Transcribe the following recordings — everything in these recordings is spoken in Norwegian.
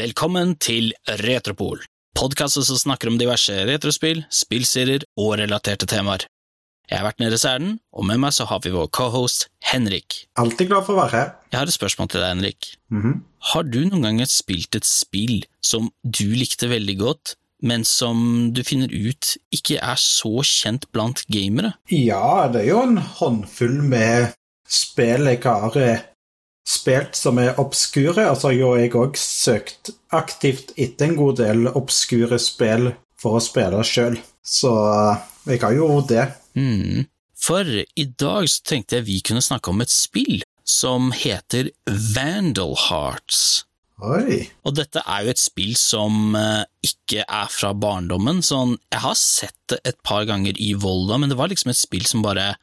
Velkommen til Retropol, podkasten som snakker om diverse retrospill, spillserier og relaterte temaer. Jeg har vært nede i Sæden, og med meg så har vi vår cohost Henrik. Alltid glad for å være her. Jeg har et spørsmål til deg, Henrik. Mhm. Har du noen gang spilt et spill som du likte veldig godt, men som du finner ut ikke er så kjent blant gamere? Ja, det er jo en håndfull med spill jeg har eh, spilt som er obskure. Og så har jo jeg òg søkt aktivt etter en god del obskure spill for å spille sjøl. Så eh, jeg har jo det. Mm. For i dag så tenkte jeg vi kunne snakke om et spill som heter Vandal Hearts. Oi. Og dette er jo et spill som eh, ikke er fra barndommen. Sånn, jeg har sett det et par ganger i Volda, men det var liksom et spill som bare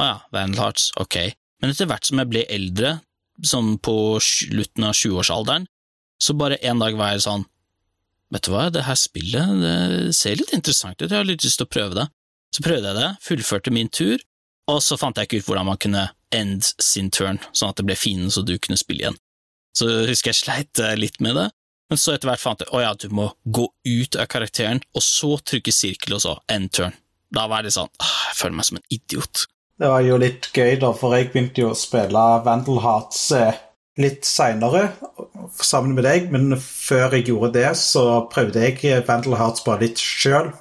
Å ja, Vandal Hearts, ok. Men etter hvert som jeg ble eldre, sånn på slutten av 20-årsalderen, så bare en dag var jeg sånn Vet du hva, det her spillet det ser litt interessant ut, jeg har litt lyst til å prøve det. Så prøvde jeg det, fullførte min tur, og så fant jeg ikke ut hvordan man kunne end sin turn, sånn at det ble fienden så du kunne spille igjen. Så jeg husker jeg sleit litt med det, men så etter hvert fant jeg å ja, du må gå ut av karakteren, og så trykke sirkel, og så end turn. Da var det sånn, jeg føler meg som en idiot. Det var jo litt gøy, da, for jeg begynte jo å spille Vandal Hearts eh, litt seinere sammen med deg, men før jeg gjorde det, så prøvde jeg Vandal Hearts bare litt sjøl.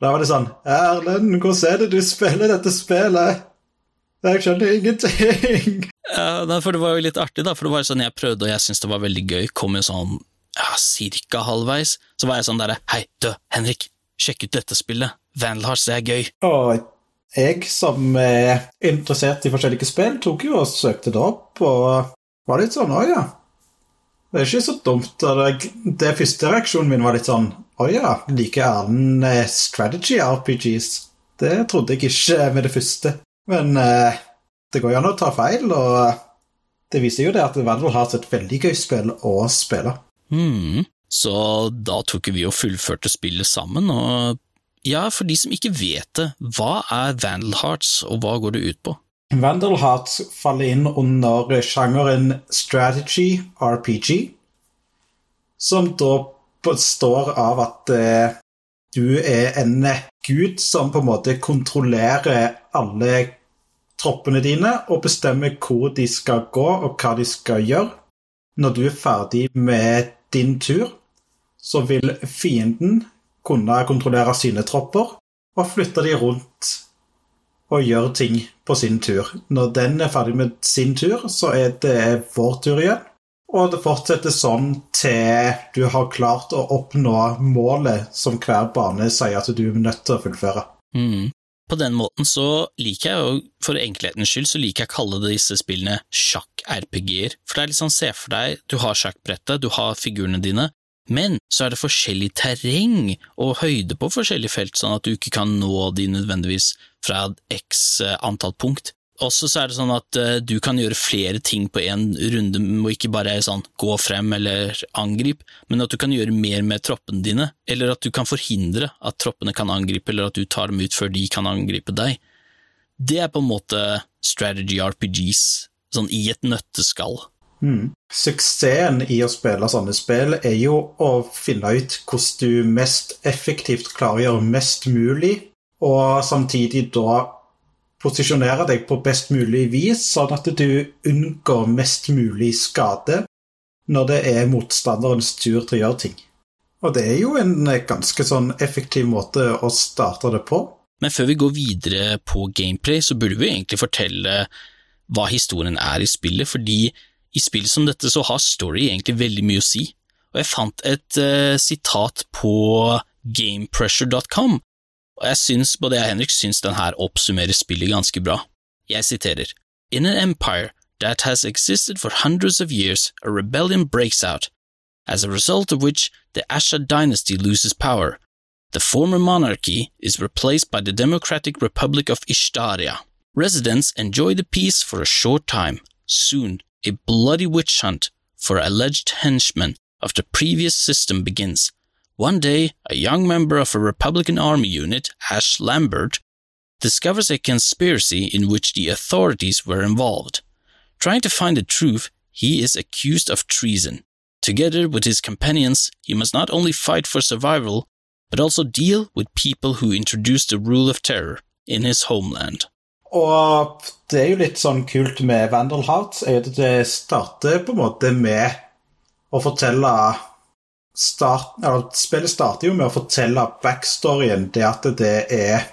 Da var det sånn Erlend, hvordan er det du spiller dette spillet? Jeg skjønner ingenting. Ja, for det var jo litt artig, da, for det var sånn jeg prøvde, og jeg syntes det var veldig gøy, kom jo sånn ja, cirka halvveis, så var jeg sånn derre hei, du, Henrik, sjekk ut dette spillet, Vandal Hearts, det er gøy. Og jeg som er interessert i forskjellige spill, tok jo og søkte det opp, og var litt sånn å ja. Det er ikke så dumt. Det, det første reaksjonen min var litt sånn å ja, liker Erlend eh, strategy RPGs? Det trodde jeg ikke med det første. Men eh, det går jo an å ta feil, og det viser jo det at Vandal har et veldig gøy spill å spille. Mm. Så da tok vi og fullførte spillet sammen, og ja, for de som ikke vet det, hva er Vandal Hearts, og hva går det ut på? Vandal Hearts faller inn under sjangeren strategy RPG, som da består av at eh, du er en gud som på en måte kontrollerer alle troppene dine og bestemmer hvor de skal gå og hva de skal gjøre. Når du er ferdig med din tur, så vil fienden kunne kontrollere sine tropper og flytte de rundt og gjøre ting på sin tur. Når den er ferdig med sin tur, så er det vår tur igjen. Og det fortsetter sånn til du har klart å oppnå målet som hver bane sier at du er nødt til å fullføre. Mm. På den måten så liker jeg for enkelhetens skyld, så liker jeg å kalle disse spillene sjakk-RPG-er. For det er litt sånn, se for deg, du har sjakkbrettet, du har figurene dine, men så er det forskjellig terreng og høyde på forskjellige felt, sånn at du ikke kan nå de nødvendigvis fra x antall punkt. Også så er det sånn at uh, du kan gjøre flere ting på én runde, og ikke bare sånn gå frem eller angrip, men at du kan gjøre mer med troppene dine, eller at du kan forhindre at troppene kan angripe, eller at du tar dem ut før de kan angripe deg. Det er på en måte strategy RPGs, sånn i et nøtteskall. Mm. Suksessen i å spille sånne spill er jo å finne ut hvordan du mest effektivt klarer å gjøre mest mulig, og samtidig da posisjonere deg på best mulig vis, sånn at du unngår mest mulig skade når det er motstanderens tur til å gjøre ting. Og det er jo en ganske sånn effektiv måte å starte det på. Men før vi går videre på gameplay, så burde vi egentlig fortelle hva historien er i spillet, fordi i spill som dette så har story egentlig veldig mye å si, og jeg fant et uh, sitat på gamepressure.com, og jeg syns både jeg og Henrik syns den her oppsummerer spillet ganske bra. Jeg siterer In an empire that has existed for hundreds of years, a rebellion breaks out, as a result of which the Asha dynasty loses power. The former monarchy is replaced by the Democratic Republic of Ishtaria. Residents enjoy the peace for a short time. Soon, a bloody witch hunt for alleged henchmen of the previous system begins. One day, a young member of a Republican Army unit, Ash Lambert, discovers a conspiracy in which the authorities were involved. Trying to find the truth, he is accused of treason. Together with his companions, he must not only fight for survival, but also deal with people who introduced the rule of terror in his homeland. Og det er jo litt sånn kult med Vandal Hearts, er at det starter på en måte med å fortelle start, eller, Spillet starter jo med å fortelle backstoryen, det at det er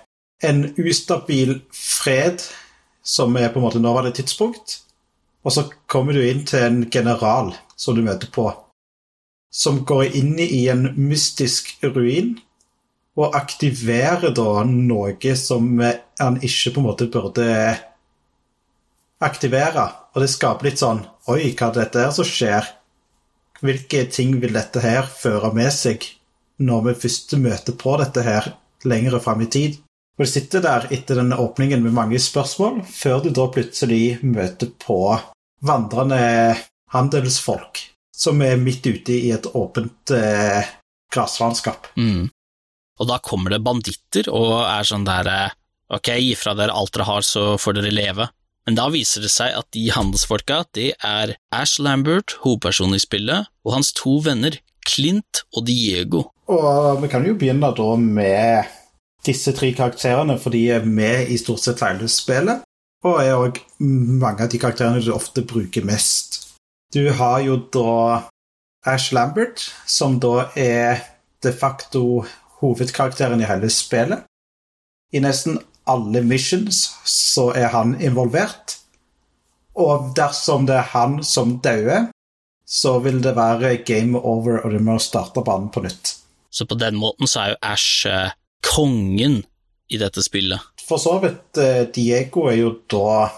en ustabil fred som er på en måte nåværende tidspunkt, og så kommer du inn til en general som du møter på, som går inn i en mystisk ruin og aktiverer da noe som han ikke på en måte burde aktivere. Og det skaper litt sånn Oi, hva er dette her som skjer? Hvilke ting vil dette her føre med seg når vi først møter på dette her lengre fram i tid? Og du sitter der etter denne åpningen med mange spørsmål, før du da plutselig møter på vandrende handelsfolk som er midt ute i et åpent eh, gresslandskap. Mm. Og da kommer det banditter og er sånn der eh, Ok, gi fra dere alt dere har, så får dere leve. Men da viser det seg at de handelsfolka, det er Ash Lambert, hovedpersonen i spillet, og hans to venner, Clint og Diego. Og vi kan jo begynne da med disse tre karakterene, for de er med i stort sett hele spillet. Og er òg mange av de karakterene du ofte bruker mest. Du har jo da Ash Lambert, som da er de facto hovedkarakteren i hele spillet. I nesten alle missions så er han involvert. Og dersom det er han som dauer, så vil det være game over, og du må starte banen på nytt. Så på den måten så er jo Ash eh, kongen i dette spillet. For så vidt, eh, Diego er jo da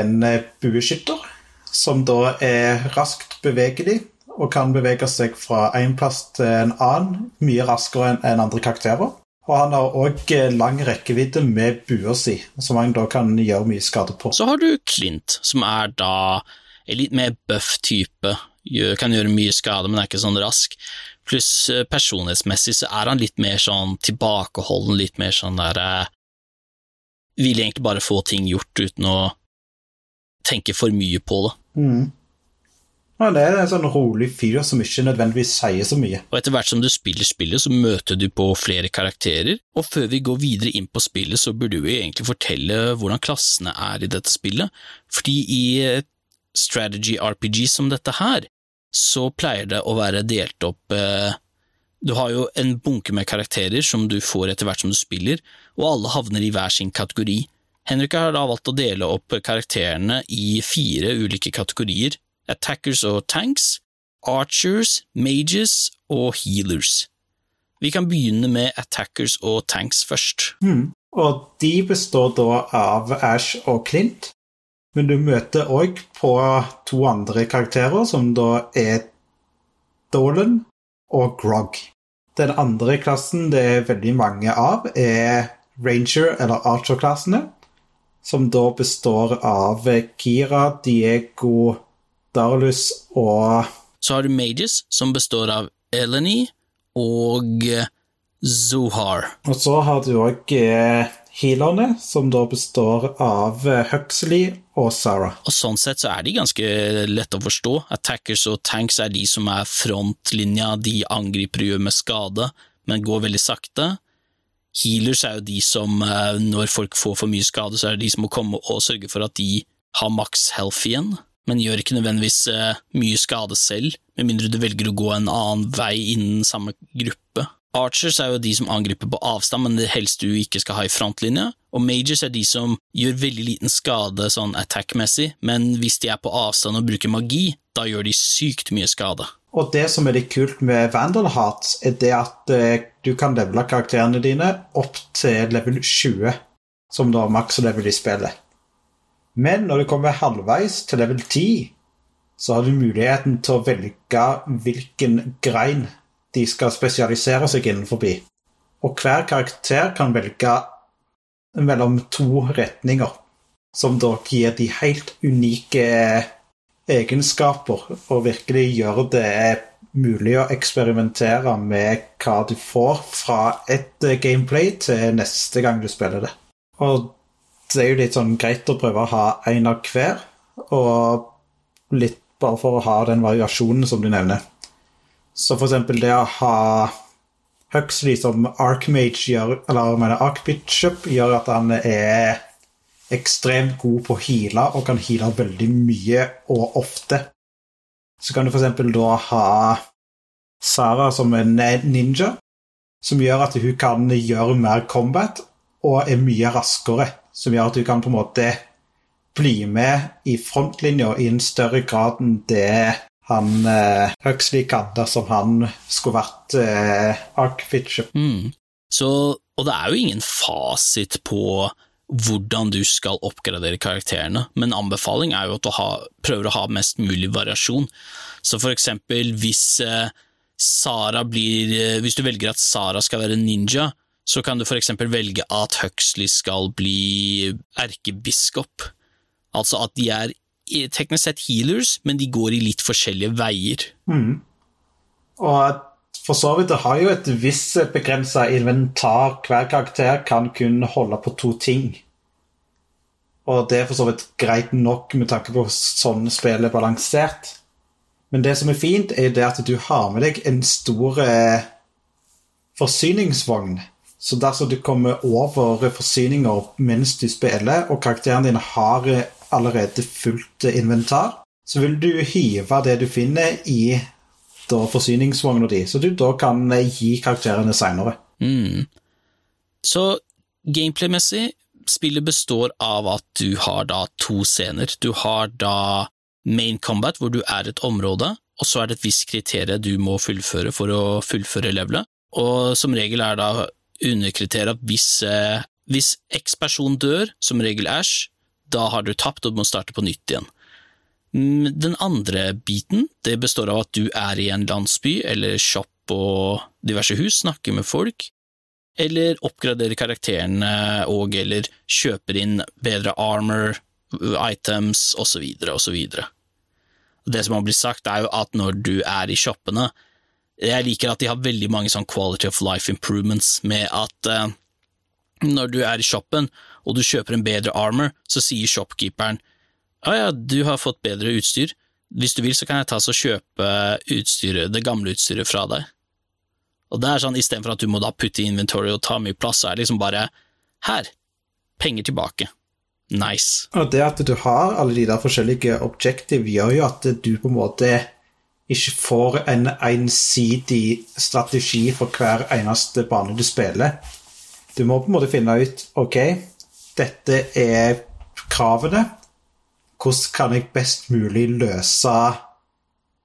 en eh, bueskytter, som da er raskt bevegelig og kan bevege seg fra en plass til en annen mye raskere enn andre karakterer. Og han har òg lang rekkevidde med bua si, som han da kan gjøre mye skade på. Så har du Clint, som er da en litt mer buff type. Kan gjøre mye skade, men er ikke sånn rask. Pluss eh, personlighetsmessig så er han litt mer sånn tilbakeholden, litt mer sånn der eh, Vil egentlig bare få ting gjort uten å tenke for mye på det. Mm. Ja, det er en sånn rolig fyr som ikke nødvendigvis sier så mye. Og etter hvert som du spiller spillet, så møter du på flere karakterer, og før vi går videre inn på spillet, så burde vi egentlig fortelle hvordan klassene er i dette spillet, fordi i et strategy RPG som dette her, så pleier det å være delt opp eh, Du har jo en bunke med karakterer som du får etter hvert som du spiller, og alle havner i hver sin kategori. Henrik har da valgt å dele opp karakterene i fire ulike kategorier, attackers og tanks, archers, mages og healers. Vi kan begynne med attackers og tanks først. Mm. Og de består da av Ash og Clint, men du møter òg på to andre karakterer, som da er Dolan og Grog. Den andre klassen det er veldig mange av, er Ranger- eller Archer-klassene, som da består av Kira, Diego, Darlus og Så har du Mages, som består av Eleni og Zohar. Og så har du òg healerne, som da består av Huxley og Sarah. Og sånn sett så er de ganske lette å forstå. Attackers og tanks er de som er frontlinja, de angriper og gjør med skade, men går veldig sakte. Healers er jo de som, når folk får for mye skade, så er det de som må komme og sørge for at de har maks health igjen men gjør ikke nødvendigvis eh, mye skade selv, med mindre du velger å gå en annen vei innen samme gruppe. Archers er jo de som angriper på avstand, men det helst du ikke skal ha i frontlinja, og Majors er de som gjør veldig liten skade sånn attack-messig, men hvis de er på avstand og bruker magi, da gjør de sykt mye skade. Og det som er litt kult med Vandal Hearts, er det at eh, du kan levele karakterene dine opp til level 20, som da maks level i spillet. Men når du kommer halvveis til level 10, så har du muligheten til å velge hvilken grein de skal spesialisere seg innenfor. Og hver karakter kan velge mellom to retninger, som da gir de helt unike egenskaper, og virkelig gjør det mulig å eksperimentere med hva du får fra et gameplay til neste gang du spiller det. Og det er jo litt sånn greit å prøve å ha én av hver, og litt bare for å ha den variasjonen som du nevner. Så for eksempel det å ha Huxley som Archmage gjør, eller jeg mener Archbishop, gjør at han er ekstremt god på å heale og kan heale veldig mye og ofte. Så kan du eksempel da ha Sara som en ninja, som gjør at hun kan gjøre mer combat og er mye raskere. Som gjør at du kan på en måte bli med i frontlinja i en større grad enn det han eh, Huxley kan dersom han skulle vært eh, Archbishop. Mm. Så, og det er jo ingen fasit på hvordan du skal oppgradere karakterene, men anbefaling er jo at du ha, prøver å ha mest mulig variasjon. Så for eksempel hvis eh, Sara blir eh, Hvis du velger at Sara skal være ninja, så kan du for eksempel velge at Huxley skal bli erkebiskop. Altså at de er teknisk sett healers, men de går i litt forskjellige veier. Mm. Og for så vidt, det har jo et visst begrensa inventar. Hver karakter kan kun holde på to ting. Og det er for så vidt greit nok med tanke på sånn spillet er balansert. Men det som er fint, er det at du har med deg en stor eh, forsyningsvogn. Så dersom du kommer over forsyninger mens du spiller, og karakteren din har allerede fullt inventar, så vil du hive det du finner i da forsyningsvogna di, så du da kan eh, gi karakterene seinere. Mm. Så gameplay-messig, spillet består av at du har da to scener. Du har da main combat, hvor du er et område, og så er det et visst kriterium du må fullføre for å fullføre levelet. Og som regel er da underkriteriet at hvis, eh, hvis X person dør, som regel æsj, da har du tapt og må starte på nytt igjen. Mm, den andre biten det består av at du er i en landsby eller shop og diverse hus, snakker med folk, eller oppgraderer karakterene og eller kjøper inn bedre armor, items osv. osv. Det som har blitt sagt, er jo at når du er i shoppene Jeg liker at de har veldig mange sånn quality of life improvements med at uh, når du er i shoppen og du kjøper en bedre armor, så sier shopkeeperen ja, ja, du har fått bedre utstyr. Hvis du vil, så kan jeg ta og kjøpe utstyret, det gamle utstyret fra deg. Og det er sånn, istedenfor at du må da putte i inventory og ta mye plass, så er det liksom bare her, penger tilbake. Nice. Og det at du har alle de der forskjellige objective, gjør jo at du på en måte ikke får en ensidig strategi for hver eneste bane du spiller. Du må på en måte finne ut ok, dette er kravene, hvordan kan jeg best mulig løse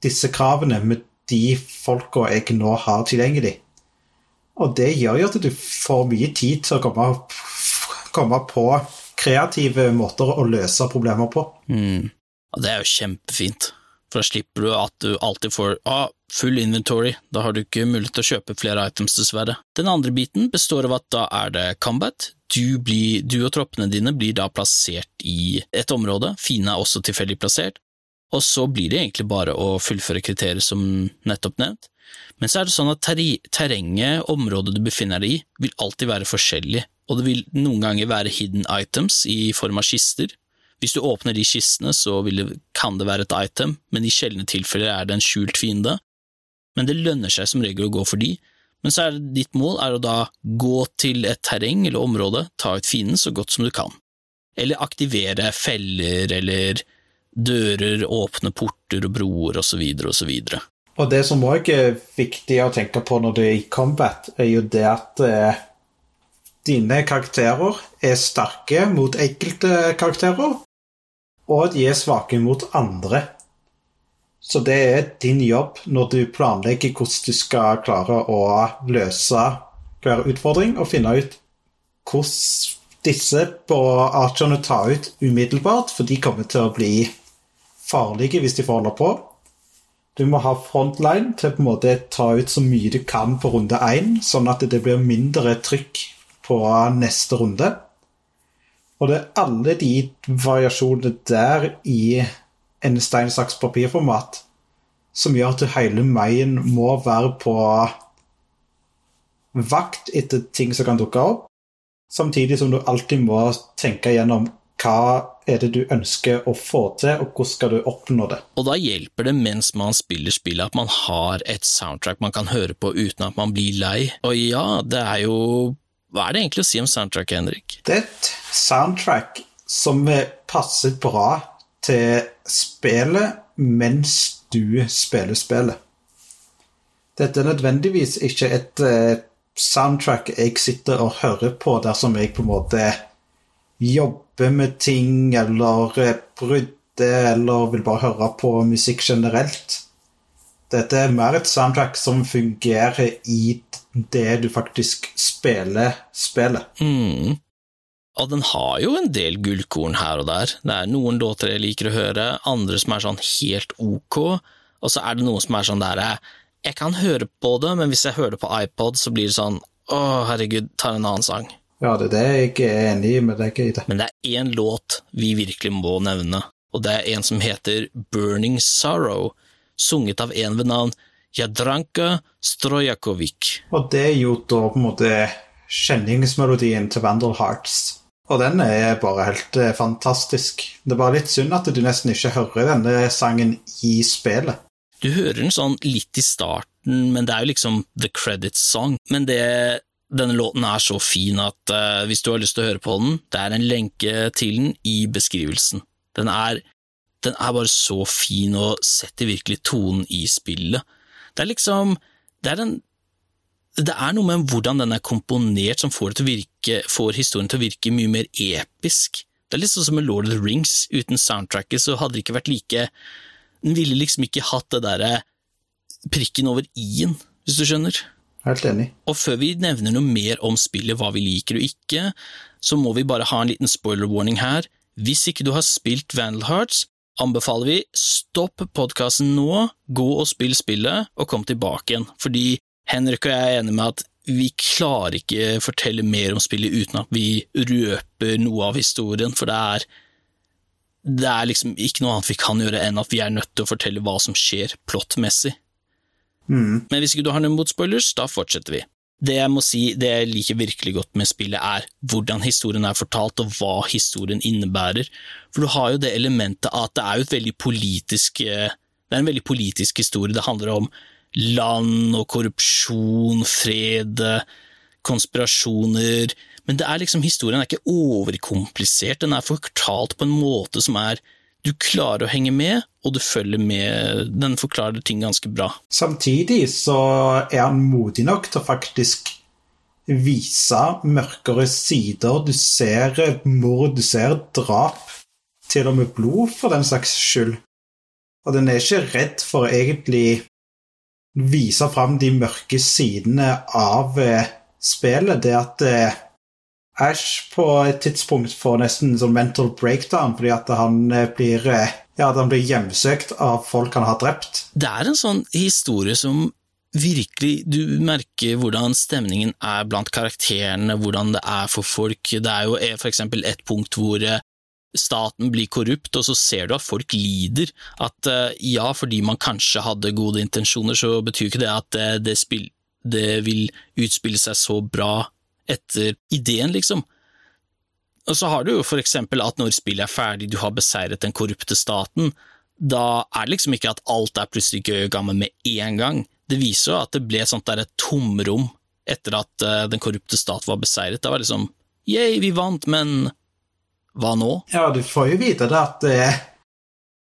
disse kravene med de folka jeg nå har tilgjengelig? Og det gjør jo at du får mye tid til å komme, komme på kreative måter å løse problemer på. Mm. Og det er jo kjempefint, for da slipper du at du alltid får ah, full inventory, da har du ikke mulighet til å kjøpe flere items, dessverre. Den andre biten består av at da er det combat, du, blir, du, og troppene dine blir da plassert i et område, fiendene er også tilfeldig plassert, og så blir det egentlig bare å fullføre kriterier som nettopp nevnt. Men så er det sånn at terrenget, området du befinner deg i, vil alltid være forskjellig, og det vil noen ganger være hidden items i form av kister. Hvis du åpner de kistene, så det, kan det være et item, men i sjeldne tilfeller er det en skjult fiende. Men det lønner seg som regel å gå for de, men så er det ditt mål er å da gå til et terreng eller område, ta ut fienden så godt som du kan, eller aktivere feller eller dører, åpne porter og broer osv. osv. Og og det som òg er viktig å tenke på når du er i combat, er jo det at eh, dine karakterer er sterke mot enkelte karakterer, og de er svake mot andre. Så det er din jobb når du planlegger hvordan du skal klare å løse hver utfordring, og finne ut hvordan disse på archerne ta ut umiddelbart, for de kommer til å bli farlige hvis de får holde på. Du må ha frontline til på en måte ta ut så mye du kan på runde én, sånn at det blir mindre trykk på neste runde. Og det er alle de variasjonene der i en stein, saks, papir-format som gjør at hele meien må være på vakt etter ting som kan dukke opp, samtidig som du alltid må tenke gjennom hva er det du ønsker å få til, og hvordan skal du oppnå det? Og da hjelper det mens man spiller spillet at man har et soundtrack man kan høre på uten at man blir lei. Og ja, det er jo Hva er det egentlig å si om soundtrack, Henrik? Det er et soundtrack som passer bra til spillet mens du spiller spillet. Dette er nødvendigvis ikke et uh, soundtrack jeg sitter og hører på dersom jeg på en måte jobber med ting eller brydder eller vil bare høre på musikk generelt. Dette er mer et soundtrack som fungerer i det du faktisk spiller spillet. Mm. Og den har jo en del gullkorn her og der. Det er noen låter jeg liker å høre, andre som er sånn helt ok, og så er det noen som er sånn der Jeg kan høre på det, men hvis jeg hører det på iPod, så blir det sånn Å, herregud, tar en annen sang. Ja, det er det jeg ikke er enig i med deg i. det. Men det er én låt vi virkelig må nevne, og det er en som heter Burning Sorrow, sunget av en ved navn Jadranka Strojakovic. Og det er jo da på en måte kjenningsmelodien til Vandal Hearts. Og den er bare helt eh, fantastisk. Det er bare litt synd at du nesten ikke hører denne sangen i spillet. Du hører den sånn litt i starten, men det er jo liksom the credits song. Men det, denne låten er så fin at uh, hvis du har lyst til å høre på den, det er en lenke til den i beskrivelsen. Den er, den er bare så fin og setter virkelig tonen i spillet. Det er liksom Det er en det er noe med hvordan den er komponert som får, virke, får, historien til å virke mye mer episk. Det er litt sånn som med Lord of the Rings. Uten soundtracket så hadde det ikke vært like Den ville liksom ikke hatt det derre prikken over i-en, hvis du skjønner. Helt enig. Og før vi nevner noe mer om spillet, hva vi liker og ikke, så må vi bare ha en liten spoiler warning her. Hvis ikke du har spilt Vandal Hearts, anbefaler vi stopp podkasten nå, gå og spill spillet, og kom tilbake igjen, fordi Henrik og jeg er enige med at vi klarer ikke fortelle mer om spillet uten at vi røper noe av historien, for det er det er liksom ikke noe annet vi kan gjøre enn at vi er nødt til å fortelle hva som skjer plottmessig. Mm. Men hvis ikke du har noe mot spoilers, da fortsetter vi. Det jeg må si, det jeg liker virkelig godt med spillet, er hvordan historien er fortalt, og hva historien innebærer. For du har jo det elementet at det er jo et veldig politisk eh, Det er en veldig politisk historie. Det handler om land og korrupsjon, fred, konspirasjoner Men det er liksom, historien er ikke overkomplisert, den er fortalt på en måte som er Du klarer å henge med, og du følger med Den forklarer ting ganske bra. Samtidig så er han modig nok til å faktisk vise mørkere sider. Du ser mord, du ser drap, til og med blod, for den saks skyld. Og den er ikke redd for å egentlig vise fram de mørke sidene av eh, spillet. Det at eh, Ash på et tidspunkt får nesten sånn mental breakdown fordi at han eh, blir eh, ja, at han blir hjemsøkt av folk han har drept. Det er en sånn historie som virkelig Du merker hvordan stemningen er blant karakterene, hvordan det er for folk. Det er jo for eksempel et punkt hvor eh, staten blir korrupt, og så ser du at folk lider. At eh, ja, fordi man kanskje hadde gode intensjoner, så betyr ikke det at eh, det, spill, det vil utspille seg så bra etter ideen, liksom. Og så har du jo for eksempel at når spillet er ferdig, du har beseiret den korrupte staten, da er det liksom ikke at alt er plutselig gøy og gammel med en gang. Det viser jo at det ble sånt der et tomrom etter at uh, den korrupte stat var beseiret. Det var liksom yeah, vi vant, men hva nå? Ja, du får jo vite det at eh,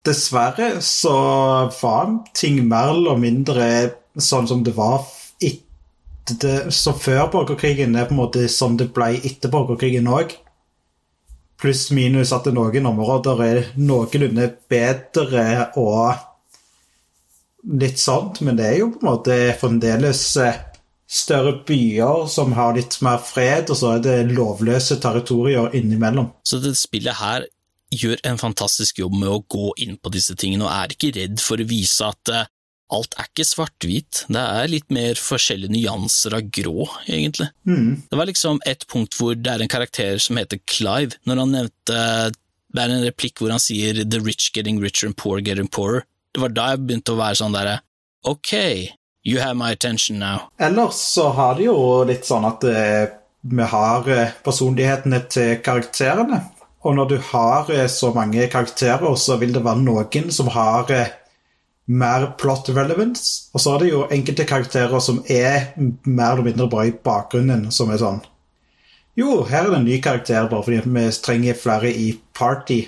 dessverre så var ting mer eller mindre sånn som det var etter, som før borgerkrigen, er på en måte som det ble etter borgerkrigen òg. Pluss minus at noen områder er noenlunde bedre og litt sånt, men det er jo på en måte fremdeles eh, større byer som har litt mer fred, og så er det lovløse territorier innimellom. Så det spillet her gjør en fantastisk jobb med å gå inn på disse tingene, og er ikke redd for å vise at uh, alt er ikke svart-hvit, det er litt mer forskjellige nyanser av grå, egentlig. Mm. Det var liksom et punkt hvor det er en karakter som heter Clive, når han nevnte Det er en replikk hvor han sier 'the rich getting richer and poor getting poorer'. Det var da jeg begynte å være sånn derre Ok, You have my attention now. Ellers så har det jo litt sånn at eh, vi har eh, personlighetene til karakterene. Og når du har eh, så mange karakterer, så vil det være noen som har mer plot relevance. Og så er det jo enkelte karakterer som er mer eller mindre bra i bakgrunnen, som er sånn Jo, her er det en ny karakter, bare fordi vi trenger flere i party.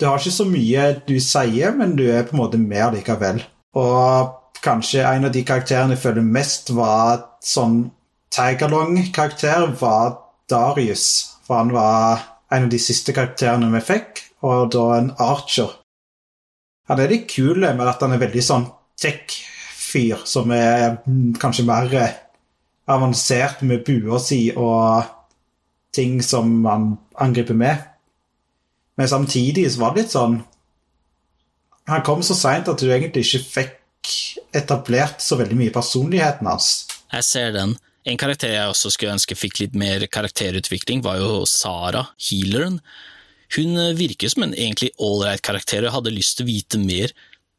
Du har ikke så mye du sier, men du er på en måte med likevel. Og kanskje en av de karakterene jeg føler mest var sånn tagalong-karakter, var Darius. For han var en av de siste karakterene vi fikk, og da en archer. Han er litt kul med at han er veldig sånn tech-fyr, som er kanskje mer eh, avansert med bua si og ting som han angriper med. Men samtidig så var det litt sånn Han kom så seint at du egentlig ikke fikk etablert så veldig mye personligheten hans. Jeg ser den. En karakter jeg også skulle ønske fikk litt mer karakterutvikling, var jo Sara, healeren. Hun eh, virker som en egentlig ålreit karakter, og jeg hadde lyst til å vite mer.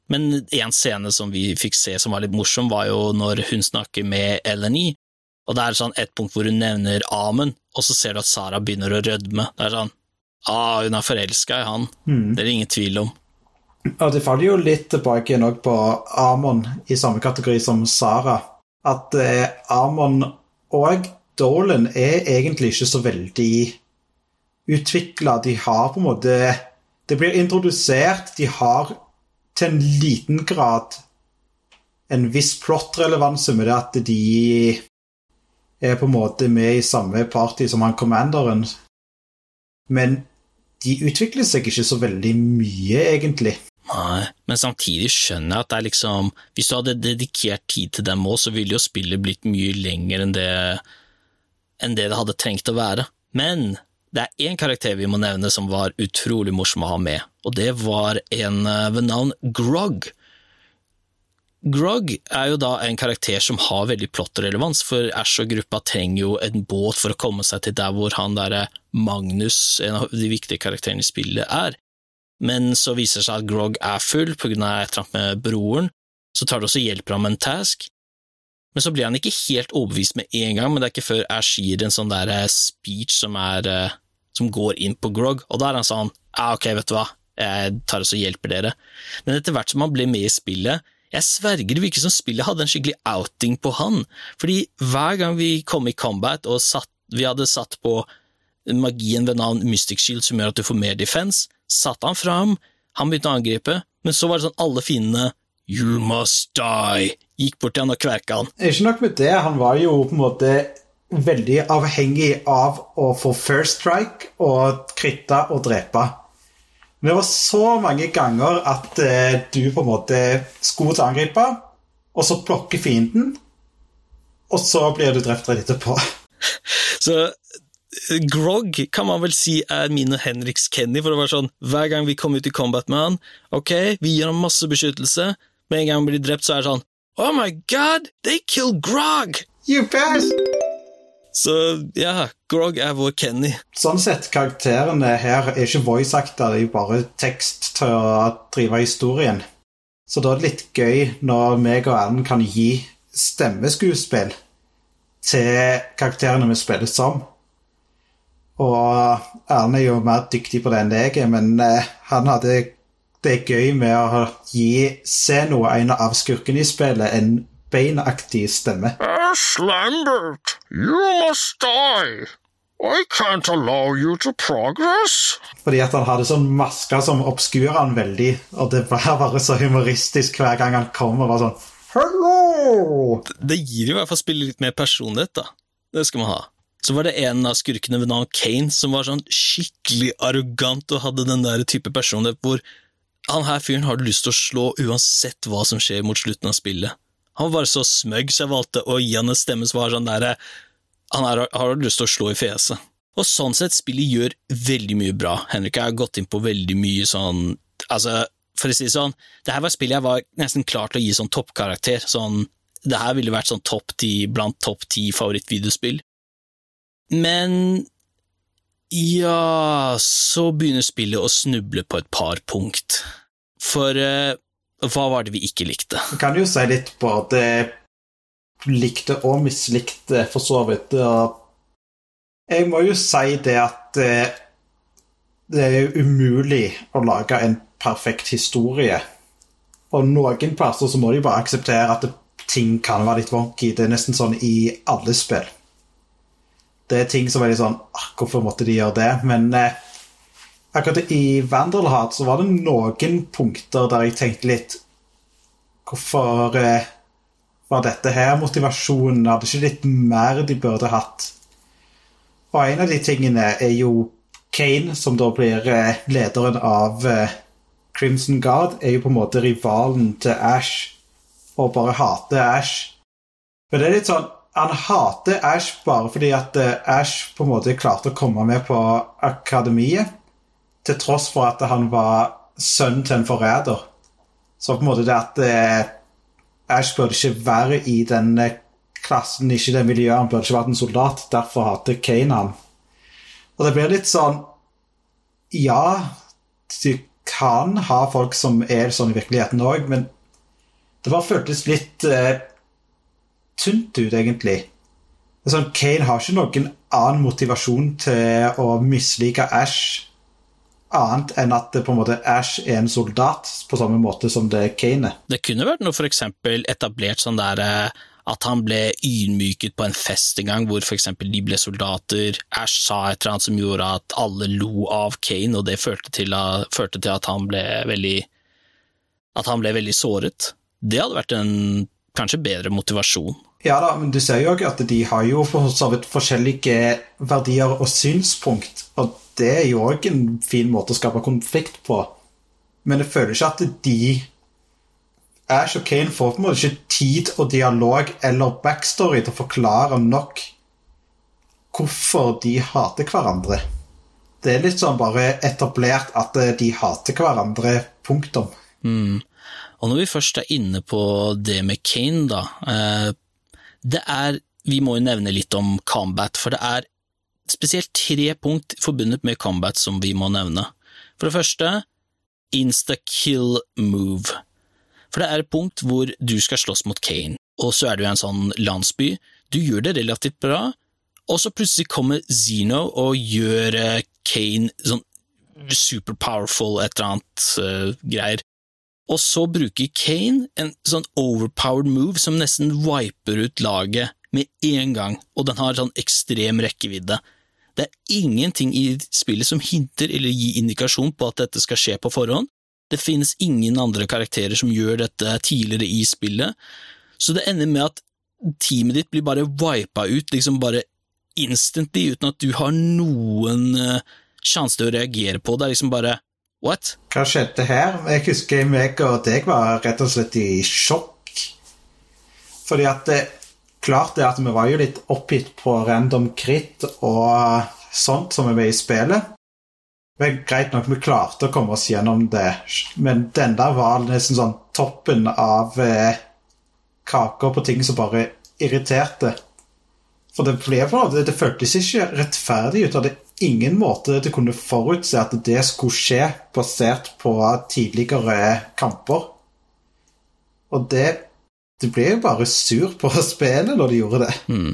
Men en scene som vi fikk se som var litt morsom, var jo når hun snakker med Eleni. Og det er sånn et punkt hvor hun nevner Amund, og så ser du at Sara begynner å rødme. Det er sånn Ah, hun er forelska i han. Mm. Det er det ingen tvil om. Og det faller jo litt tilbake igjen på Amon i samme kategori som Sara. At eh, Amon og Dolan er egentlig ikke så veldig utvikla. De har på en måte Det blir introdusert. De har til en liten grad en viss plot-relevanse med det at de er på en måte med i samme party som han commanderen. Men de utvikler seg ikke så veldig mye, egentlig. Nei, men samtidig skjønner jeg at det er liksom Hvis du hadde dedikert tid til dem òg, så ville jo spillet blitt mye lenger enn det, enn det det hadde trengt å være. Men det er én karakter vi må nevne som var utrolig morsom å ha med, og det var en eh, ved navn Grog. Grog er jo da en karakter som har veldig plottrelevans, for Ash og gruppa trenger jo en båt for å komme seg til der hvor han derre Magnus, en av de viktige karakterene i spillet, er. Men så viser det seg at Grog er full av et eller annet med broren, så tar det også hjelper ham en task, men så blir han ikke helt overbevist med en gang, men det er ikke før Ash gir en sånn der eh, speech som, er, eh, som går inn på Grog, og da er han sånn ja, ok, vet du hva, jeg tar oss og hjelper dere. Men etter hvert som han blir med i spillet, jeg sverger det virker som spillet hadde en skikkelig outing på han, fordi hver gang vi kom i combat og satt, vi hadde satt på magien ved navn Mystic Shield som gjør at du får mer defense, satte han fram, han begynte å angripe, men så var det sånn alle fiendene You must die! Gikk bort til han og kverka han. Ikke nok med det, han var jo på en måte veldig avhengig av å få first strike og kritte og drepe. Det var så mange ganger at eh, du på en måte skulle til å angripe, og så plukke fienden, og så blir du drept rett etterpå. så Grog kan man vel si er min og Henriks Kenny, for det var sånn hver gang vi kom ut i combat med han, ok, vi gir ham masse beskyttelse, med en gang han blir drept, så er det sånn Oh my god, they killed Grog! You best! Så ja, Grog er vår Kenny. Sånn sett, karakterene her er ikke voice-acta, det er jo bare tekst til å drive historien. Så da er det litt gøy når meg og Erlend kan gi stemmeskuespill til karakterene vi spiller som. Og Erlend er jo mer dyktig på det enn jeg er, men uh, han hadde det er gøy med å gi Zeno, en av skurkene i spillet, en beinaktig stemme. Ash Lambert, you must die. I can't allow you to progress. Fordi at han hadde sånn maske som obskurer han veldig, og det var bare så humoristisk hver gang han kom og var sånn Hello! Det gir i hvert fall spillet litt mer personlighet, da. Det skal man ha. Så var det en av skurkene ved navn Kane som var sånn skikkelig arrogant og hadde den der type personlighet hvor han her fyren har du lyst til å slå uansett hva som skjer mot slutten av spillet. Han var så smøgg, så jeg valgte å gi han en stemme som var sånn derre Han her har du lyst til å slå i fjeset. Og sånn sett, spillet gjør veldig mye bra. Henrik har gått inn på veldig mye sånn Altså, for å si det sånn, det her var spillet jeg var nesten klar til å gi sånn toppkarakter. Sånn Det her ville vært sånn topp ti blant topp ti favorittvideospill. Men ja, så begynner spillet å snuble på et par punkt. For eh, hva var det vi ikke likte? Jeg kan jo si litt på det likte og mislikte, for så vidt. Jeg må jo si det at uh, det er umulig å lage en perfekt historie. Og noen plasser så må de bare akseptere at ting kan være litt wonky. Det er nesten sånn i alle spill. Det er ting som er litt sånn ah, Hvorfor måtte de gjøre det? Men eh, akkurat i Vanderlhat så var det noen punkter der jeg tenkte litt Hvorfor eh, var dette her motivasjonen? Hadde ikke litt mer de burde hatt? Og en av de tingene er jo Kane, som da blir eh, lederen av eh, Crimson Guard, er jo på en måte rivalen til Ash, og bare hater Ash. Men det er litt sånn Han hater Ash bare fordi at eh, Ash på en måte klarte å komme med på akademiet, til tross for at han var sønnen til en forræder. Så på en måte det at Ash burde ikke være i den klassen, ikke det miljøet. Han burde ikke vært en soldat. Derfor hater Kane han. Og det blir litt sånn Ja, du kan ha folk som er sånn i virkeligheten òg, men det bare føltes litt tynt ut, egentlig. Sånn, Kane har ikke noen annen motivasjon til å mislike Ash annet enn at på en måte Ash er en soldat, på samme måte som det er Kane. Det kunne vært noe eksempel etablert sånn der uh at han ble ydmyket på en fest en gang, hvor f.eks. de ble soldater. Ash sa et eller annet som gjorde at alle lo av Kane, og det førte til, førte til at han ble veldig at han ble veldig såret. Det hadde vært en kanskje bedre motivasjon. Ja da, men du ser jo også at de har jo forskjellige verdier og synspunkt, og det er jo òg en fin måte å skape konflikt på. Men jeg føler ikke at de Ash og Kane får på en måte ikke tid og dialog eller backstory til å forklare nok hvorfor de hater hverandre. Det er litt sånn bare etablert at de hater hverandre, punktum. Mm. Og når vi først er inne på det med Kane, da. Eh, det er Vi må jo nevne litt om combat, for det er spesielt tre punkt forbundet med combat som vi må nevne. For det første, insta-kill move. For det er et punkt hvor du skal slåss mot Kane, og så er du i en sånn landsby. Du gjør det relativt bra, og så plutselig kommer Zeno og gjør eh, Kane sånn super powerful, et eller annet uh, greier. Og så bruker Kane en sånn overpowered move som nesten wiper ut laget med en gang, og den har sånn ekstrem rekkevidde. Det er ingenting i spillet som hinter eller gir indikasjon på at dette skal skje på forhånd, det finnes ingen andre karakterer som gjør dette tidligere i spillet, så det ender med at teamet ditt blir bare vipa ut, liksom bare instantly, uten at du har noen uh, sjanse til å reagere på det. er liksom bare what? Hva skjedde her? Jeg husker meg og deg var rett og slett i sjokk. Fordi at det, klart det at vi var jo litt oppgitt på random crit og sånt som er med i spillet. Men greit nok, vi klarte å komme oss gjennom det, men den der var nesten sånn toppen av eh, kaker på ting som bare irriterte. For det ble for noe, det føltes ikke rettferdig ut. Det er ingen måte det kunne forutse at det skulle skje basert på tidligere kamper. Og det Du ble jo bare sur på spillet når de gjorde det. Mm.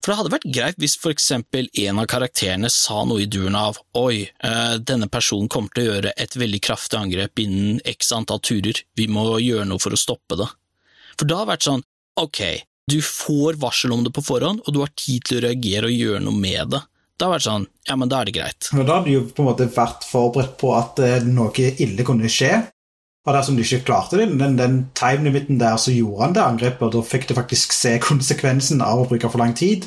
For det hadde vært greit hvis for eksempel en av karakterene sa noe i duren av oi, eh, denne personen kommer til å gjøre et veldig kraftig angrep innen x antall turer, vi må gjøre noe for å stoppe det. For da har det vært sånn ok, du får varsel om det på forhånd, og du har tid til å reagere og gjøre noe med det. Da har vært sånn, ja, men da er det greit. Men da hadde du jo på en måte vært forberedt på at eh, noe ille kunne skje, og dersom du ikke klarte det, den, den time-limiten der, så gjorde han det angrepet, og da fikk du faktisk se konsekvensen av å bruke for lang tid.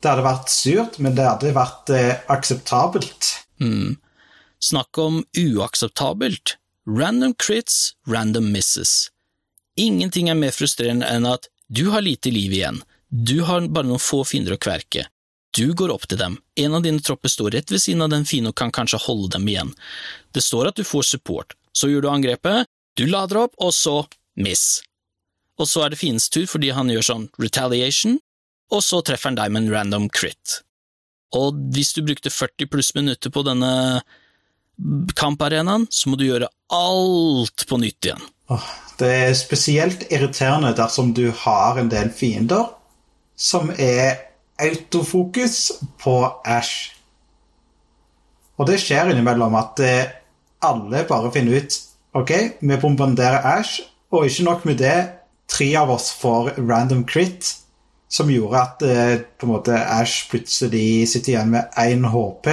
Det hadde vært surt, men det hadde vært eh, akseptabelt. Mm. Snakk om uakseptabelt. Random crits, random misses. Ingenting er mer frustrerende enn at du har lite liv igjen, du har bare noen få fiender å kverke. Du går opp til dem, en av dine tropper står rett ved siden av den fine og kan kanskje holde dem igjen. Det står at du får support, så gjør du angrepet, du lader opp, og så miss. Og så er det fiendens tur fordi han gjør sånn retaliation, og så treffer han deg med en random crit. Og hvis du brukte 40 pluss minutter på denne kamparenaen, så må du gjøre alt på nytt igjen. Det er spesielt irriterende dersom du har en del fiender som er autofokus på Ash. Og det skjer innimellom at eh, alle bare finner ut Ok, vi bombarderer Ash, og ikke nok med det, tre av oss får random crit, som gjorde at eh, på en måte Ash plutselig sitter igjen med én HP,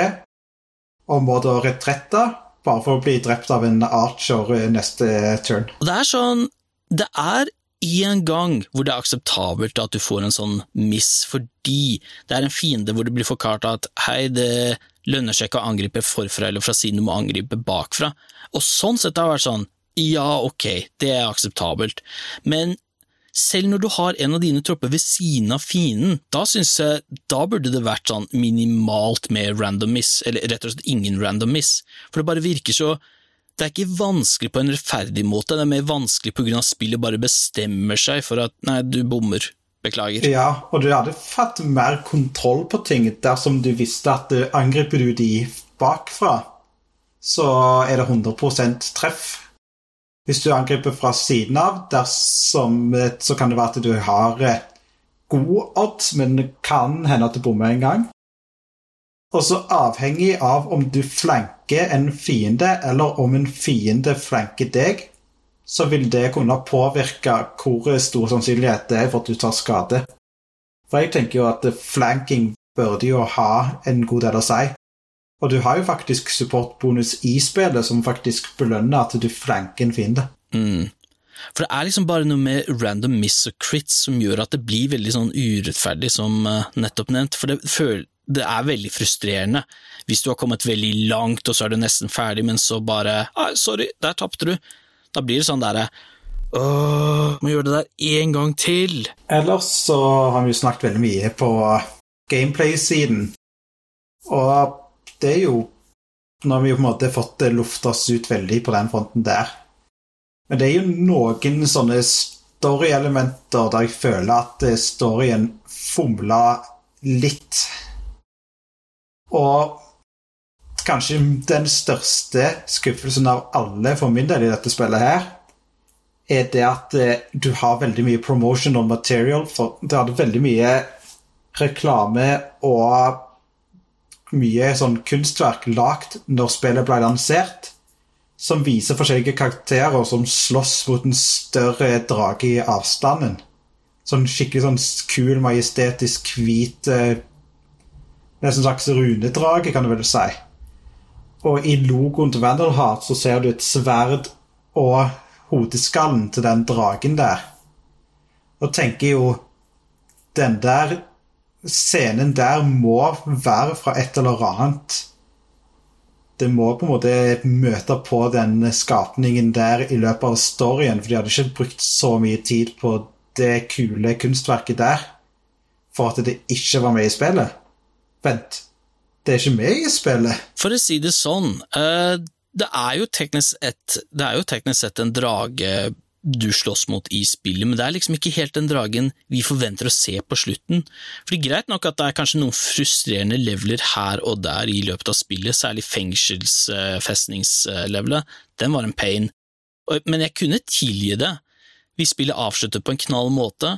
og må da retrette, bare for å bli drept av en archer eh, neste turn. Det er sånn Det er én gang hvor det er akseptabelt at du får en sånn miss, fordi det er en fiende hvor det blir forklart at hei, det lønner seg ikke å angripe forfra eller fra siden, du må angripe bakfra. Og sånn sett har det vært sånn, ja, ok, det er akseptabelt, men selv når du har en av dine tropper ved siden av fienden, da synes jeg da burde det vært sånn minimalt med random miss, eller rett og slett ingen random miss, for det bare virker så det er ikke vanskelig på en rettferdig måte, det er mer vanskelig på grunn av spillet bare bestemmer seg for at nei, du bommer. Beklager. Ja, og du hadde fått mer kontroll på ting dersom du visste at du angriper du de bakfra, så er det 100% treff. Hvis du angriper fra siden av, dersom, eh, så kan det være at du har uh, god odds, men det kan hende at du bommer en gang. Og så avhengig av om du flanker en fiende, eller om en fiende flanker deg, så vil det kunne påvirke hvor stor sannsynlighet det er for at du tar skade. For jeg tenker jo at flanking burde jo ha en god del å si. Og du har jo faktisk supportbonus i spillet som faktisk belønner at du flanker en fiende. Mm. For det er liksom bare noe med random miss og crits som gjør at det blir veldig sånn urettferdig, som uh, nettopp nevnt. For det, føler, det er veldig frustrerende hvis du har kommet veldig langt, og så er du nesten ferdig, men så bare ah, 'Sorry, der tapte du'. Da blir det sånn derre Åh, må gjøre det der en gang til. Ellers så har vi jo snakket veldig mye på gameplay-siden, og det er jo Nå har vi jo på en måte fått lufta oss ut veldig på den fronten der. Men det er jo noen sånne story-elementer der jeg føler at storyen fomla litt. Og kanskje den største skuffelsen av alle for min del i dette spillet her, er det at eh, du har veldig mye promotional material. For du hadde veldig mye reklame og mye sånn kunstverk lagd når spillet ble lansert, som viser forskjellige karakterer som slåss mot en større drage i avstanden. Sånn skikkelig sånn kul, majestetisk, hvit eh, Nesten slags runedrage, kan du vel si. Og i logoen til Vandalheart så ser du et sverd og hodeskallen til den dragen der. Og tenker jo Den der scenen der må være fra et eller annet. Det må på en måte møte på den skapningen der i løpet av storyen, for de hadde ikke brukt så mye tid på det kule kunstverket der for at det ikke var med i spillet. Vent, det er ikke meg i spillet. For å si det sånn, uh, det er jo teknisk sett, teknisk sett en drage du slåss mot i spillet, men det er liksom ikke helt den dragen vi forventer å se på slutten. For det er greit nok at det er kanskje noen frustrerende leveler her og der i løpet av spillet, særlig fengselsfestningslevelet, den var en pain, men jeg kunne tilgi det hvis spillet avslutter på en knall måte,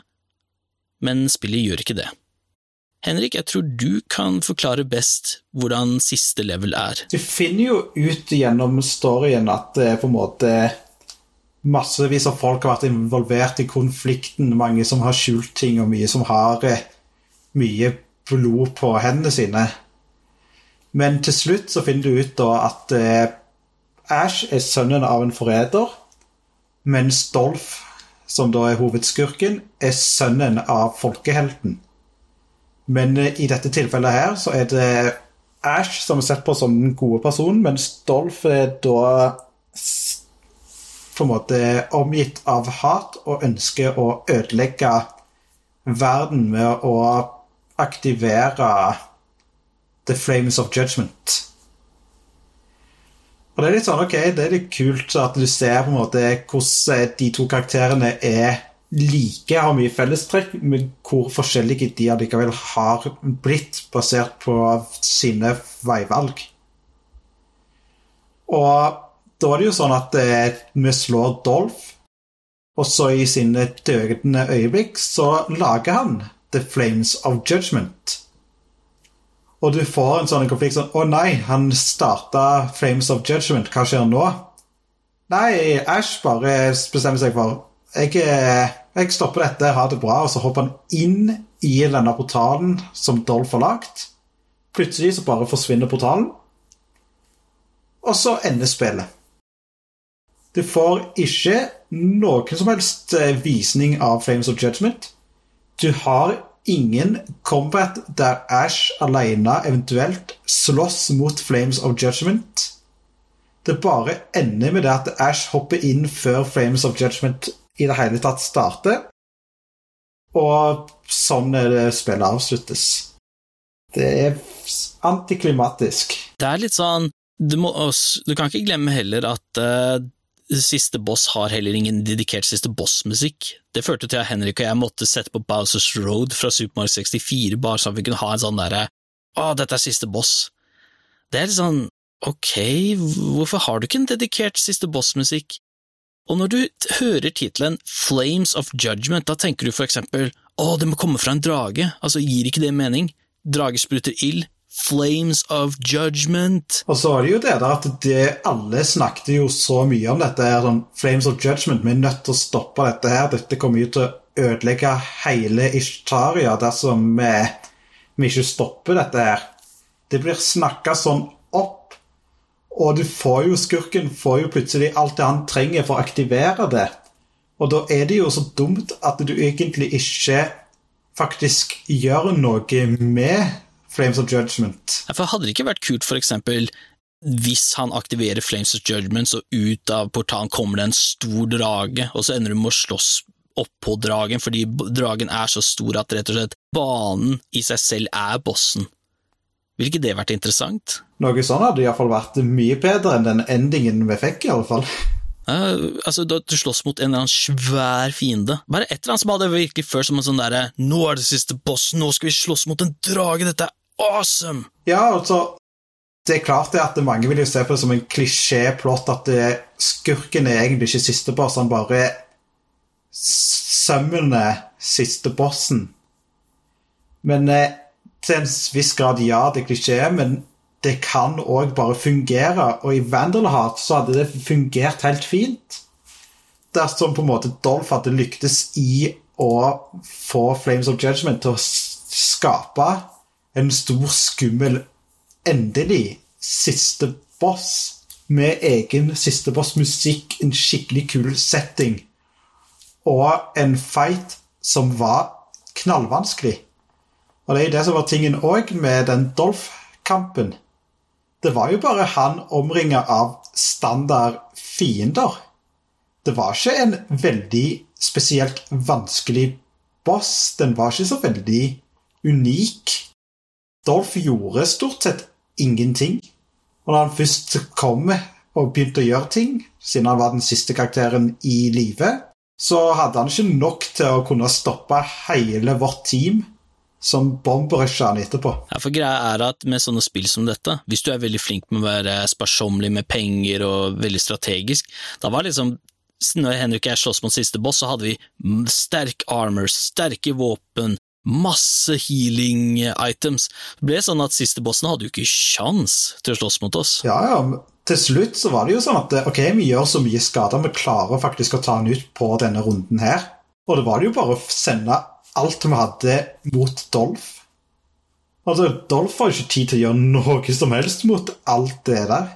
men spillet gjør ikke det. Henrik, jeg tror du kan forklare best hvordan siste level er. Du finner jo ut gjennom storyen at det er på en måte massevis av folk har vært involvert i konflikten, mange som har skjult ting, og mye som har eh, mye blod på hendene sine. Men til slutt så finner du ut da at eh, Ash er sønnen av en forræder, mens Dolph, som da er hovedskurken, er sønnen av folkehelten. Men eh, i dette tilfellet her så er det Ash som er sett på som den gode personen, mens Dolph er da på en måte omgitt av hat og ønsker å ødelegge verden med å aktivere The Flames of Judgment. Og det er litt sånn, ok, det er litt kult at du ser på en måte hvordan de to karakterene er like, har mye fellestrekk, men hvor forskjellige de allikevel har blitt, basert på sine veivalg. Og da er det jo sånn at eh, vi slår Dolph, og så i sine dødende øyeblikk så lager han The Flames of Judgment. Og du får en sånn konflikt sånn Å nei, han starta Flames of Judgment. Hva skjer nå? Nei, Ash bare bestemmer seg for jeg, eh, jeg stopper dette, ha det bra, og så hopper han inn i denne portalen som Dolph har lagt. Plutselig så bare forsvinner portalen, og så ender spillet. Du får ikke noen som helst eh, visning av Flames of Judgment. Du har ingen combat der Ash alene eventuelt slåss mot Flames of Judgment. Det bare ender med det at Ash hopper inn før Flames of Judgment i det hele tatt starter. Og sånn er det spillet avsluttes. Det er antiklimatisk. Det er litt sånn Du, må, du kan ikke glemme heller at uh, siste boss har heller ingen dedikert siste boss-musikk. Det førte til at Henrik og jeg måtte sette på Bowsers Road fra Super Mario 64, bare så vi kunne ha en sånn derre Å, dette er siste boss. Det er litt sånn Ok, hvorfor har du ikke en dedikert siste boss-musikk? Og når du hører tittelen Flames of Judgment, da tenker du for eksempel å, det må komme fra en drage, altså gir ikke det mening? Drage spruter ild, Flames of Judgment. Og så var det jo det der at det, alle snakket jo så mye om dette her, sånn Flames of Judgment, vi er nødt til å stoppe dette her, dette kommer jo til å ødelegge hele Ishtaria dersom vi, vi ikke stopper dette her. Det blir snakka sånn og du får jo skurken får jo plutselig alt det han trenger for å aktivere det. Og da er det jo så dumt at du egentlig ikke faktisk gjør noe med Flames of Judgment. Ja, for Hadde det ikke vært kult, for eksempel, hvis han aktiverer Flames of Judgment, så ut av portalen kommer det en stor drage, og så ender du med å slåss oppå dragen, fordi dragen er så stor at rett og slett banen i seg selv er bossen. Ville ikke det vært interessant? Noe sånn hadde iallfall vært mye bedre enn den endingen vi fikk, i alle fall. Uh, altså, da Du slåss mot en eller annen svær fiende. Bare et eller annet som hadde virkelig følt som en sånn derre Nå er det siste boss, nå skal vi slåss mot en drage, dette er awesome! Ja, altså Det er klart det at mange vil jo se på det som en klisjéplott at det, skurken er egentlig ikke siste boss, han bare sømmende siste bossen. Men eh, til en viss grad, ja, det er klisjé, men det kan òg bare fungere. Og i Vandelheart så hadde det fungert helt fint. Dersom på en måte Dolph hadde lyktes i å få Flames of Judgment til å skape en stor, skummel, endelig siste boss med egen siste boss-musikk, en skikkelig kul setting og en fight som var knallvanskelig. Og det er det som var tingen òg med den Dolph-kampen. Det var jo bare han omringa av standard fiender. Det var ikke en veldig spesielt vanskelig boss. Den var ikke så veldig unik. Dolph gjorde stort sett ingenting. Og når han først kom og begynte å gjøre ting, siden han var den siste karakteren i live, så hadde han ikke nok til å kunne stoppe hele vårt team som bomberusha han etterpå. Ja, for greia er at med sånne spill som dette, hvis du er veldig flink med å være sparsommelig med penger og veldig strategisk, da var liksom når Henrik og jeg slåss mot siste boss, så hadde vi sterk armor, sterke våpen, masse healing items. Det ble sånn at siste bossen hadde jo ikke sjans til å slåss mot oss. Ja, ja. Til slutt så var det jo sånn at ok, vi gjør så mye skader, vi klarer faktisk å ta han ut på denne runden her. Og det var det jo bare å sende alt vi hadde mot Dolph. Altså, Dolph har ikke tid til å gjøre noe som helst mot alt det der.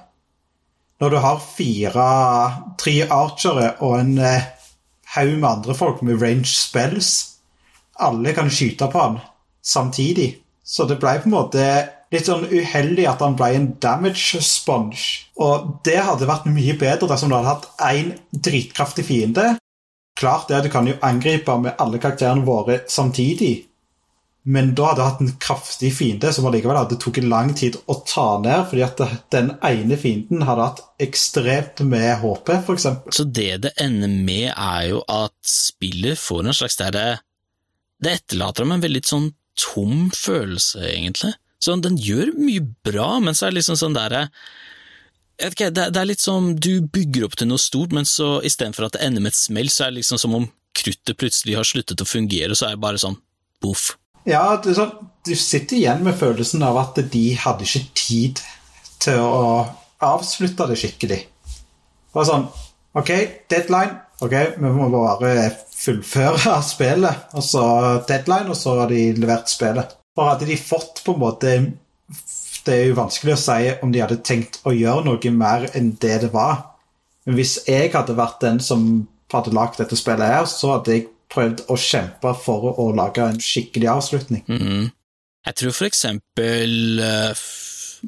Når du har fire, tre archere og en eh, haug med andre folk med range spells alle kan skyte på han samtidig. Så det ble på en måte litt sånn uheldig at han ble en damage sponge. Og det hadde vært mye bedre dersom du hadde hatt én dritkraftig fiende. Klart det, du kan jo angripe med alle karakterene våre samtidig. Men da hadde du hatt en kraftig fiende som allikevel hadde tatt lang tid å ta ned, fordi at den ene fienden hadde hatt ekstremt med HP, f.eks. Så det det ender med, er jo at spillet får en slags der det etterlater ham en veldig sånn tom følelse, egentlig. Så den gjør mye bra, men så er det liksom sånn derre ikke, det, det, er litt som du bygger opp til noe stort, men så istedenfor at det ender med et smell, så er det liksom som om kruttet plutselig har sluttet å fungere, og så er det bare sånn boff. ja, det er sånn, du sitter igjen med følelsen av at de hadde ikke tid til å avslutte det skikkelig. Det var sånn OK, deadline. OK, vi må bare fullføre spillet. Og så deadline, og så har de levert spillet. For hadde de fått på en måte Det er jo vanskelig å si om de hadde tenkt å gjøre noe mer enn det det var. Men hvis jeg hadde vært den som hadde lagd dette spillet her, så hadde jeg prøvd å kjempe for å lage en skikkelig avslutning. Mhm. Jeg tror for eksempel eh,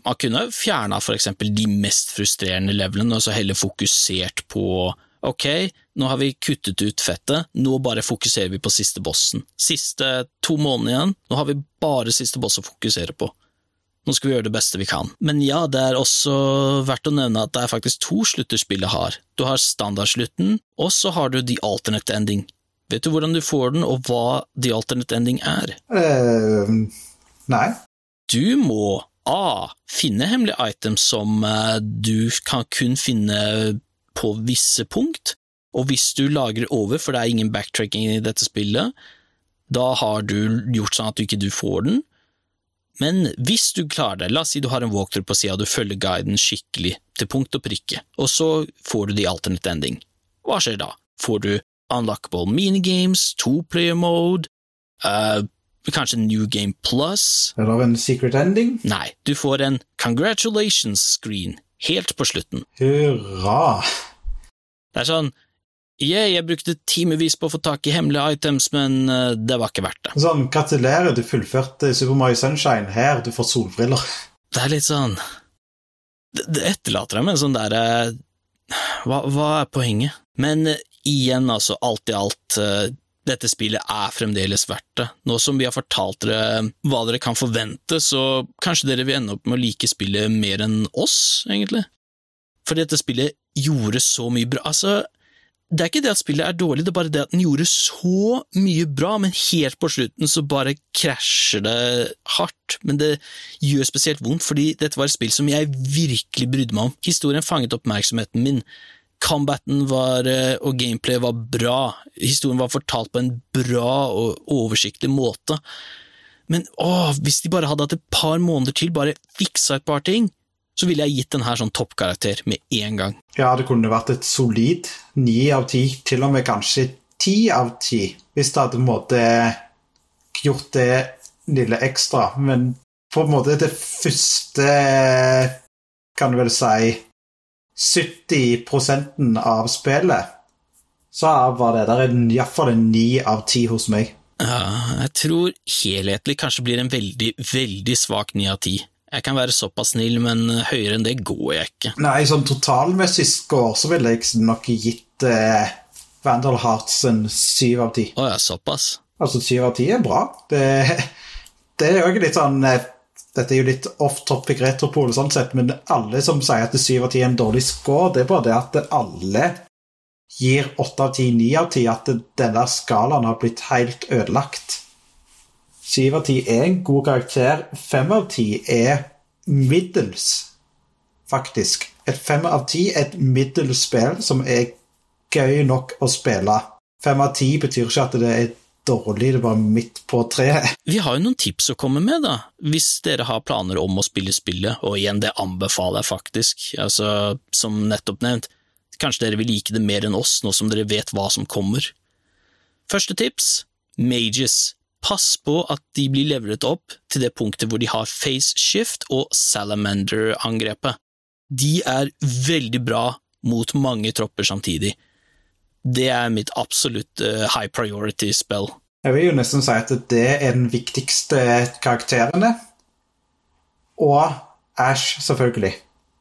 Man kunne fjerna for eksempel de mest frustrerende levelene, og så heller fokusert på Ok, nå har vi kuttet ut fettet, nå bare fokuserer vi på siste bossen. Siste to måneder igjen, nå har vi bare siste boss å fokusere på. Nå skal vi gjøre det beste vi kan. Men ja, det er også verdt å nevne at det er faktisk to slutter spillet har. Du har standardslutten, og så har du the alternate ending. Vet du hvordan du får den, og hva the alternate ending er? Eh, nei. Du må A. Finne hemmelige items som eh, du kan kun finne på visse punkt, og hvis du lagrer over, for det er ingen backtracking i dette spillet, da har du gjort sånn at du ikke du får den. Men hvis du klarer det, la oss si du har en walkthrough på sida og du følger guiden skikkelig, til punkt og prikke, og så får du the alternate ending. Hva skjer da? Får du unlockable minigames, two-player mode, uh, kanskje New Game Plus? Er det en secret ending? Nei, du får en congratulations-screen helt på slutten. Hurra. Det er sånn Yeah, jeg brukte timevis på å få tak i hemmelige items, men eh, det var ikke verdt det. Sånn, gratulerer, du fullførte Super Mario Sunshine. Her, du får solbriller. Det er litt sånn Det, det etterlater deg med en sånn derre hva, hva er poenget? Men eh, igjen, altså, alt i alt, eh, dette spillet er fremdeles verdt det. Nå som vi har fortalt dere hva dere kan forvente, så kanskje dere vil ende opp med å like spillet mer enn oss, egentlig. For dette spillet gjorde så mye bra. Altså, det er ikke det at spillet er dårlig, det er bare det at den gjorde så mye bra, men helt på slutten så bare krasjer det hardt. Men det gjør spesielt vondt, fordi dette var et spill som jeg virkelig brydde meg om. Historien fanget oppmerksomheten min. Combaten var, eh, og gameplay var bra. Historien var fortalt på en bra og oversiktlig måte. Men åh, hvis de bare hadde hatt et par måneder til, bare fiksa et par ting, så ville jeg gitt den her sånn toppkarakter med en gang. Ja, det kunne vært et solid ni av ti, til og med kanskje ti av ti, hvis det hadde på en måte gjort det lille ekstra. Men på en måte det første, kan du vel si, 70% av spillet, så var det der iallfall en ni av ti hos meg. Ja, jeg tror helhetlig kanskje blir en veldig, veldig svak ni av ti. Jeg kan være såpass snill, men høyere enn det går jeg ikke. Nei, sånn totalmessig score så ville jeg nok gitt eh, Vandal Hearts en syv av ti. Å ja, såpass? Altså, syv av ti er bra. Det, det er jo litt sånn eh, Dette er jo litt off topic retropol, sånn sett, men alle som sier at syv av ti er en dårlig score, det er bare det at alle gir åtte av ti, ni av ti, at denne skalaen har blitt helt ødelagt. Syv av ti er en god karakter. Fem av ti er middels, faktisk. Et fem av ti er et middels spill som er gøy nok å spille. Fem av ti betyr ikke at det er dårlig, det er bare midt på treet. Vi har jo noen tips å komme med, da, hvis dere har planer om å spille spillet, og igjen, det anbefaler jeg faktisk, altså, som nettopp nevnt. Kanskje dere vil like det mer enn oss, nå som dere vet hva som kommer. Første tips, Mages. Pass på at de blir levret opp til det punktet hvor de har face shift og salamander-angrepet. De er veldig bra mot mange tropper samtidig. Det er mitt absolutt uh, high priority spell. Jeg vil jo nesten si at det er den viktigste karakterene. Og Ash, selvfølgelig.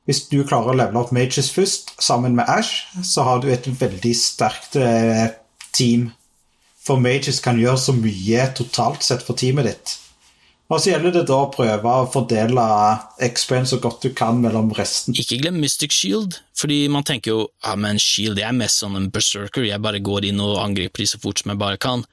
Hvis du klarer å levele opp Mages først, sammen med Ash, så har du et veldig sterkt eh, team. For Mages kan gjøre så mye totalt sett for teamet ditt. Og så gjelder det da å prøve å fordele XP-en så godt du kan mellom resten. Ikke glem Mystic Shield, fordi man tenker jo ja, men Shield jeg er mest som en berserker, jeg bare går inn og angriper de så fort som jeg bare kan.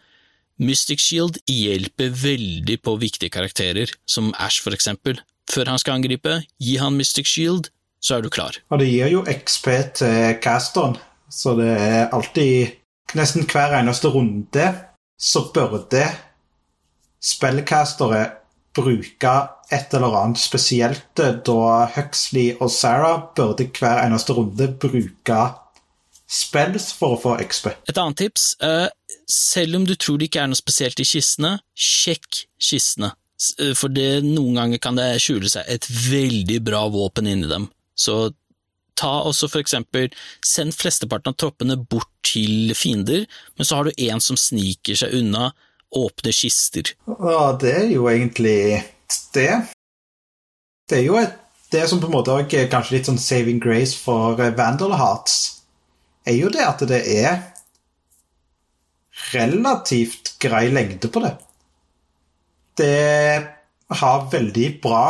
Mystic Shield hjelper veldig på viktige karakterer, som Ash for eksempel. Før han skal angripe, gi han Mystic Shield, så er du klar. Og det gir jo XP til casteren, så det er alltid Nesten hver eneste runde så burde spellcastere bruke et eller annet spesielt, da Huxley og Sarah burde hver eneste runde bruke spells for å få XP. Et annet tips, eh, selv om du tror det ikke er noe spesielt i kistene, sjekk kistene. Eh, For det, noen ganger kan det skjule seg et veldig bra våpen inni dem. Så ta også for eksempel, send flesteparten av troppene bort til fiender, men så har du en som sniker seg unna, åpner kister. Ja, det er jo egentlig det. Det er jo et, det som på en måte også er kanskje litt sånn saving grace for eh, Vandal Hearts, er jo det at det er relativt grei lengde på det. Det har veldig bra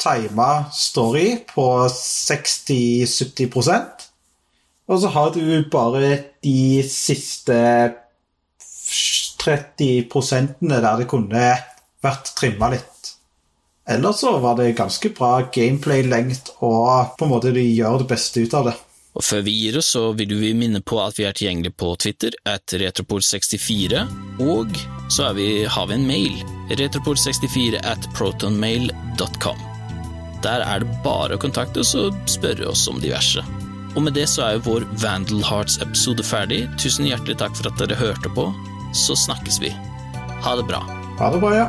tima story på 60-70% og så har du bare de siste 30 prosentene der det kunne vært trimma litt. Ellers så var det ganske bra gameplay-lengt, og på en måte de gjør det beste ut av det. Og før vi gir oss, så vil vi minne på at vi er tilgjengelig på Twitter, at retropol64, og så vi, har vi en mail, retropol64 at protonmail.com. Der er det bare å kontakte oss og spørre oss om diverse. Og med det så er jo vår Vandal Hearts-episode ferdig. Tusen hjertelig takk for at dere hørte på. Så snakkes vi. Ha det bra. Ha det bra, ja.